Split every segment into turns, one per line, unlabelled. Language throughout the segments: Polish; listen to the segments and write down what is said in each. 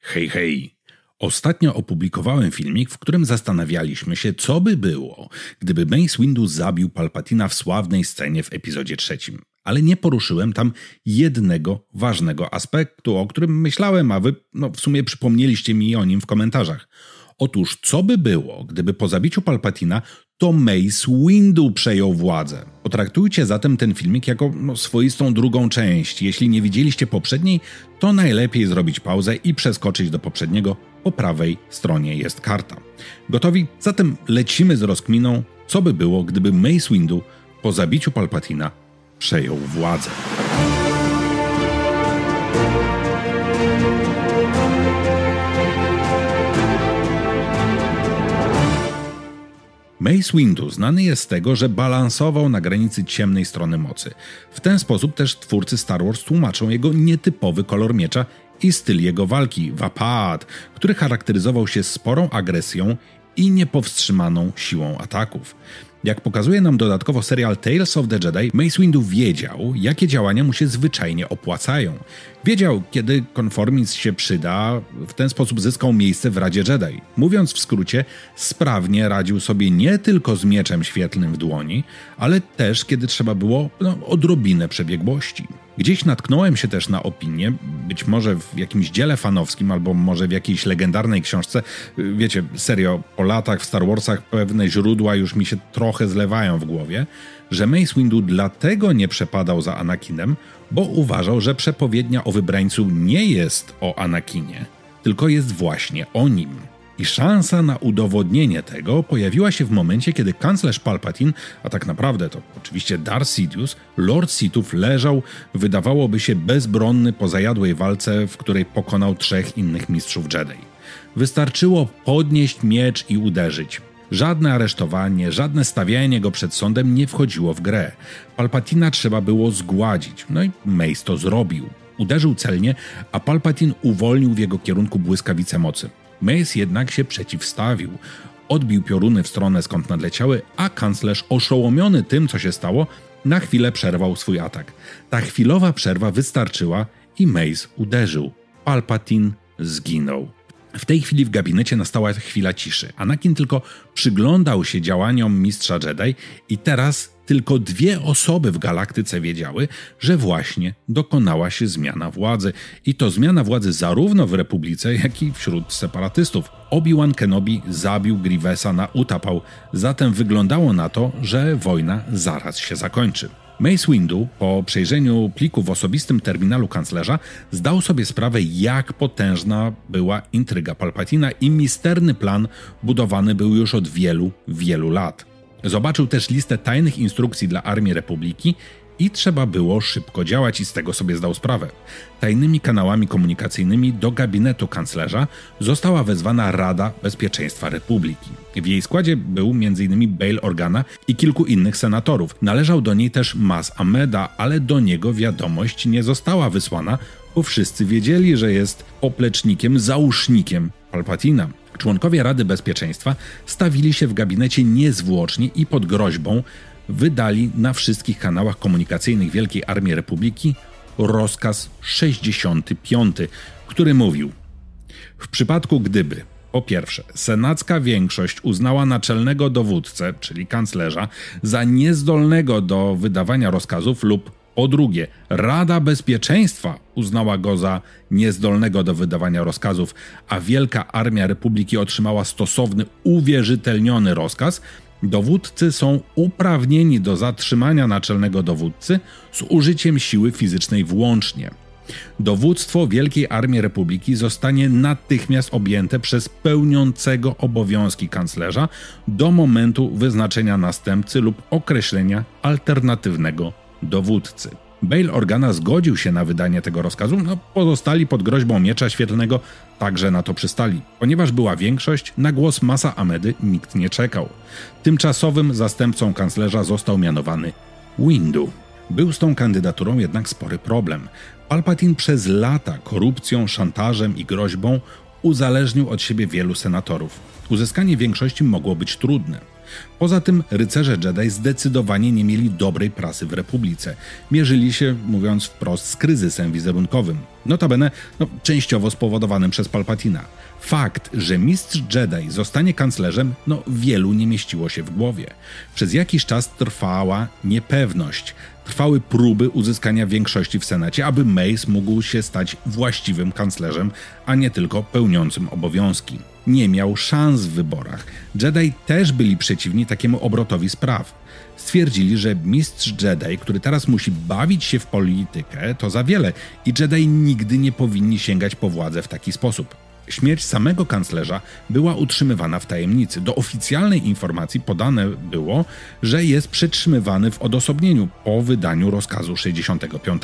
Hej, hej! Ostatnio opublikowałem filmik, w którym zastanawialiśmy się, co by było, gdyby Mace Windu zabił Palpatina w sławnej scenie w epizodzie trzecim. Ale nie poruszyłem tam jednego ważnego aspektu, o którym myślałem, a wy no, w sumie przypomnieliście mi o nim w komentarzach. Otóż, co by było, gdyby po zabiciu Palpatina to Mace Windu przejął władzę. Potraktujcie zatem ten filmik jako no, swoistą drugą część. Jeśli nie widzieliście poprzedniej, to najlepiej zrobić pauzę i przeskoczyć do poprzedniego. Po prawej stronie jest karta. Gotowi? Zatem lecimy z rozkminą, co by było, gdyby Mace Windu po zabiciu Palpatina przejął władzę. Mace Windu znany jest z tego, że balansował na granicy ciemnej strony mocy. W ten sposób też twórcy Star Wars tłumaczą jego nietypowy kolor miecza i styl jego walki, Wapad, który charakteryzował się sporą agresją i niepowstrzymaną siłą ataków. Jak pokazuje nam dodatkowo serial Tales of the Jedi, Mace Windu wiedział, jakie działania mu się zwyczajnie opłacają. Wiedział, kiedy konformizm się przyda, w ten sposób zyskał miejsce w Radzie Jedi. Mówiąc w skrócie, sprawnie radził sobie nie tylko z mieczem świetlnym w dłoni, ale też kiedy trzeba było no, odrobinę przebiegłości. Gdzieś natknąłem się też na opinię, być może w jakimś dziele fanowskim, albo może w jakiejś legendarnej książce. Wiecie, serio, po latach w Star Warsach pewne źródła już mi się trochę zlewają w głowie, że Mace Windu dlatego nie przepadał za Anakinem, bo uważał, że przepowiednia o wybrańcu nie jest o Anakinie, tylko jest właśnie o nim. I szansa na udowodnienie tego pojawiła się w momencie, kiedy kanclerz Palpatine, a tak naprawdę to oczywiście Darth Sidious, Lord Sithów leżał, wydawałoby się bezbronny po zajadłej walce, w której pokonał trzech innych mistrzów Jedi. Wystarczyło podnieść miecz i uderzyć. Żadne aresztowanie, żadne stawianie go przed sądem nie wchodziło w grę. Palpatina trzeba było zgładzić, no i Mace to zrobił. Uderzył celnie, a Palpatine uwolnił w jego kierunku błyskawice mocy. Mace jednak się przeciwstawił. Odbił pioruny w stronę skąd nadleciały, a kanclerz, oszołomiony tym, co się stało, na chwilę przerwał swój atak. Ta chwilowa przerwa wystarczyła i Mace uderzył. Palpatine zginął. W tej chwili w gabinecie nastała chwila ciszy. Anakin tylko przyglądał się działaniom mistrza Jedi i teraz tylko dwie osoby w galaktyce wiedziały, że właśnie dokonała się zmiana władzy. I to zmiana władzy zarówno w Republice, jak i wśród separatystów. Obi-Wan Kenobi zabił Grievesa na utapał, zatem wyglądało na to, że wojna zaraz się zakończy. Mace Windu, po przejrzeniu pliku w osobistym terminalu kanclerza, zdał sobie sprawę, jak potężna była intryga Palpatina i misterny plan budowany był już od wielu, wielu lat. Zobaczył też listę tajnych instrukcji dla Armii Republiki i trzeba było szybko działać i z tego sobie zdał sprawę. Tajnymi kanałami komunikacyjnymi do gabinetu kanclerza została wezwana Rada Bezpieczeństwa Republiki. W jej składzie był m.in. Bail Organa i kilku innych senatorów. Należał do niej też Mas Ameda, ale do niego wiadomość nie została wysłana, bo wszyscy wiedzieli, że jest poplecznikiem, załóżnikiem Palpatina. Członkowie Rady Bezpieczeństwa stawili się w gabinecie niezwłocznie i pod groźbą wydali na wszystkich kanałach komunikacyjnych Wielkiej Armii Republiki rozkaz 65, który mówił: W przypadku gdyby po pierwsze, senacka większość uznała naczelnego dowódcę, czyli kanclerza, za niezdolnego do wydawania rozkazów lub po drugie, Rada Bezpieczeństwa uznała go za niezdolnego do wydawania rozkazów, a Wielka Armia Republiki otrzymała stosowny, uwierzytelniony rozkaz, dowódcy są uprawnieni do zatrzymania naczelnego dowódcy z użyciem siły fizycznej włącznie. Dowództwo Wielkiej Armii Republiki zostanie natychmiast objęte przez pełniącego obowiązki kanclerza do momentu wyznaczenia następcy lub określenia alternatywnego dowódcy. Bail Organa zgodził się na wydanie tego rozkazu, no pozostali pod groźbą miecza świetlnego także na to przystali. Ponieważ była większość, na głos Masa Amedy nikt nie czekał. Tymczasowym zastępcą kanclerza został mianowany Windu. Był z tą kandydaturą jednak spory problem. Palpatine przez lata korupcją, szantażem i groźbą uzależnił od siebie wielu senatorów. Uzyskanie większości mogło być trudne. Poza tym rycerze Jedi zdecydowanie nie mieli dobrej prasy w Republice. Mierzyli się, mówiąc wprost, z kryzysem wizerunkowym. Notabene no, częściowo spowodowanym przez Palpatina. Fakt, że mistrz Jedi zostanie kanclerzem, no wielu nie mieściło się w głowie. Przez jakiś czas trwała niepewność. Trwały próby uzyskania większości w Senacie, aby Mace mógł się stać właściwym kanclerzem, a nie tylko pełniącym obowiązki. Nie miał szans w wyborach. Jedi też byli przeciwni takiemu obrotowi spraw. Stwierdzili, że mistrz Jedi, który teraz musi bawić się w politykę, to za wiele i Jedi nigdy nie powinni sięgać po władzę w taki sposób. Śmierć samego kanclerza była utrzymywana w tajemnicy. Do oficjalnej informacji podane było, że jest przetrzymywany w odosobnieniu po wydaniu rozkazu 65.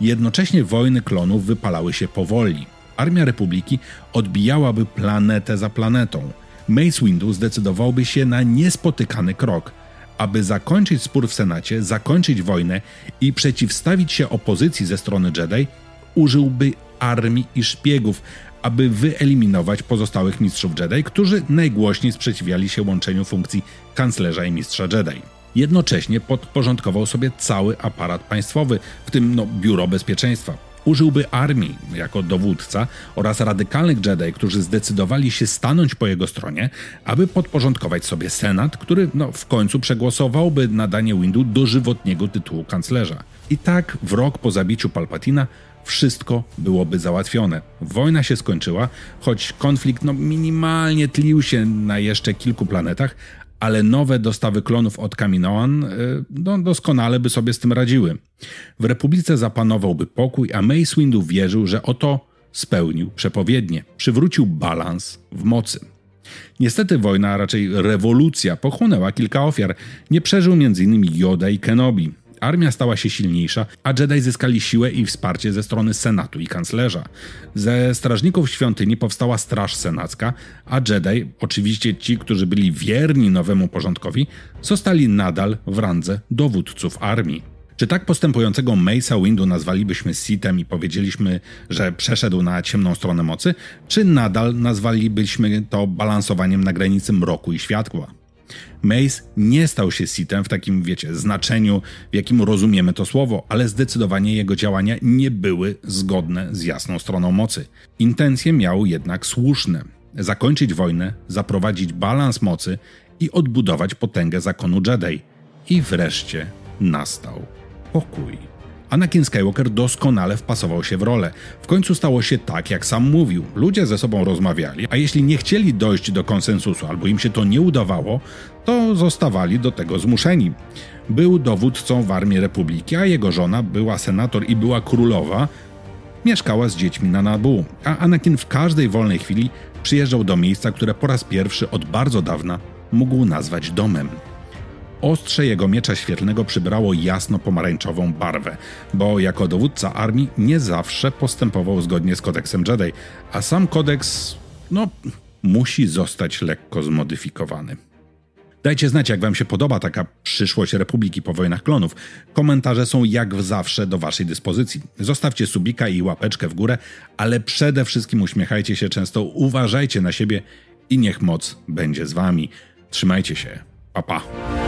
Jednocześnie wojny klonów wypalały się powoli. Armia Republiki odbijałaby planetę za planetą. Mace Windu zdecydowałby się na niespotykany krok, aby zakończyć spór w Senacie, zakończyć wojnę i przeciwstawić się opozycji ze strony Jedi, użyłby armii i szpiegów, aby wyeliminować pozostałych mistrzów Jedi, którzy najgłośniej sprzeciwiali się łączeniu funkcji kanclerza i mistrza Jedi. Jednocześnie podporządkował sobie cały aparat państwowy, w tym no, Biuro Bezpieczeństwa. Użyłby armii jako dowódca oraz radykalnych Jedi, którzy zdecydowali się stanąć po jego stronie, aby podporządkować sobie Senat, który no, w końcu przegłosowałby nadanie Windu dożywotniego tytułu kanclerza. I tak w rok po zabiciu Palpatina wszystko byłoby załatwione. Wojna się skończyła, choć konflikt no, minimalnie tlił się na jeszcze kilku planetach, ale nowe dostawy klonów od Kaminoan y, no, doskonale by sobie z tym radziły. W Republice zapanowałby pokój, a Mace Windu wierzył, że oto spełnił przepowiednie, przywrócił balans w mocy. Niestety wojna, a raczej rewolucja, pochłonęła kilka ofiar. Nie przeżył m.in. Yoda i Kenobi armia stała się silniejsza, a Jedi zyskali siłę i wsparcie ze strony Senatu i kanclerza. Ze strażników świątyni powstała Straż Senacka, a Jedi, oczywiście ci, którzy byli wierni nowemu porządkowi, zostali nadal w randze dowódców armii. Czy tak postępującego Mace'a Windu nazwalibyśmy Sithem i powiedzieliśmy, że przeszedł na ciemną stronę mocy, czy nadal nazwalibyśmy to balansowaniem na granicy mroku i światła? Mace nie stał się Sithem w takim, wiecie, znaczeniu, w jakim rozumiemy to słowo, ale zdecydowanie jego działania nie były zgodne z jasną stroną mocy. Intencje miał jednak słuszne: zakończyć wojnę, zaprowadzić balans mocy i odbudować potęgę zakonu Jedi. I wreszcie nastał pokój. Anakin Skywalker doskonale wpasował się w rolę. W końcu stało się tak, jak sam mówił. Ludzie ze sobą rozmawiali, a jeśli nie chcieli dojść do konsensusu albo im się to nie udawało, to zostawali do tego zmuszeni. Był dowódcą w Armii Republiki, a jego żona była senator i była królowa, mieszkała z dziećmi na Nabu, a Anakin w każdej wolnej chwili przyjeżdżał do miejsca, które po raz pierwszy od bardzo dawna mógł nazwać domem. Ostrze jego miecza świetlnego przybrało jasno-pomarańczową barwę, bo jako dowódca armii nie zawsze postępował zgodnie z kodeksem Jedi, a sam kodeks, no, musi zostać lekko zmodyfikowany. Dajcie znać, jak Wam się podoba taka przyszłość Republiki po wojnach klonów. Komentarze są jak zawsze do Waszej dyspozycji. Zostawcie subika i łapeczkę w górę, ale przede wszystkim uśmiechajcie się często, uważajcie na siebie i niech moc będzie z Wami. Trzymajcie się. Pa, pa.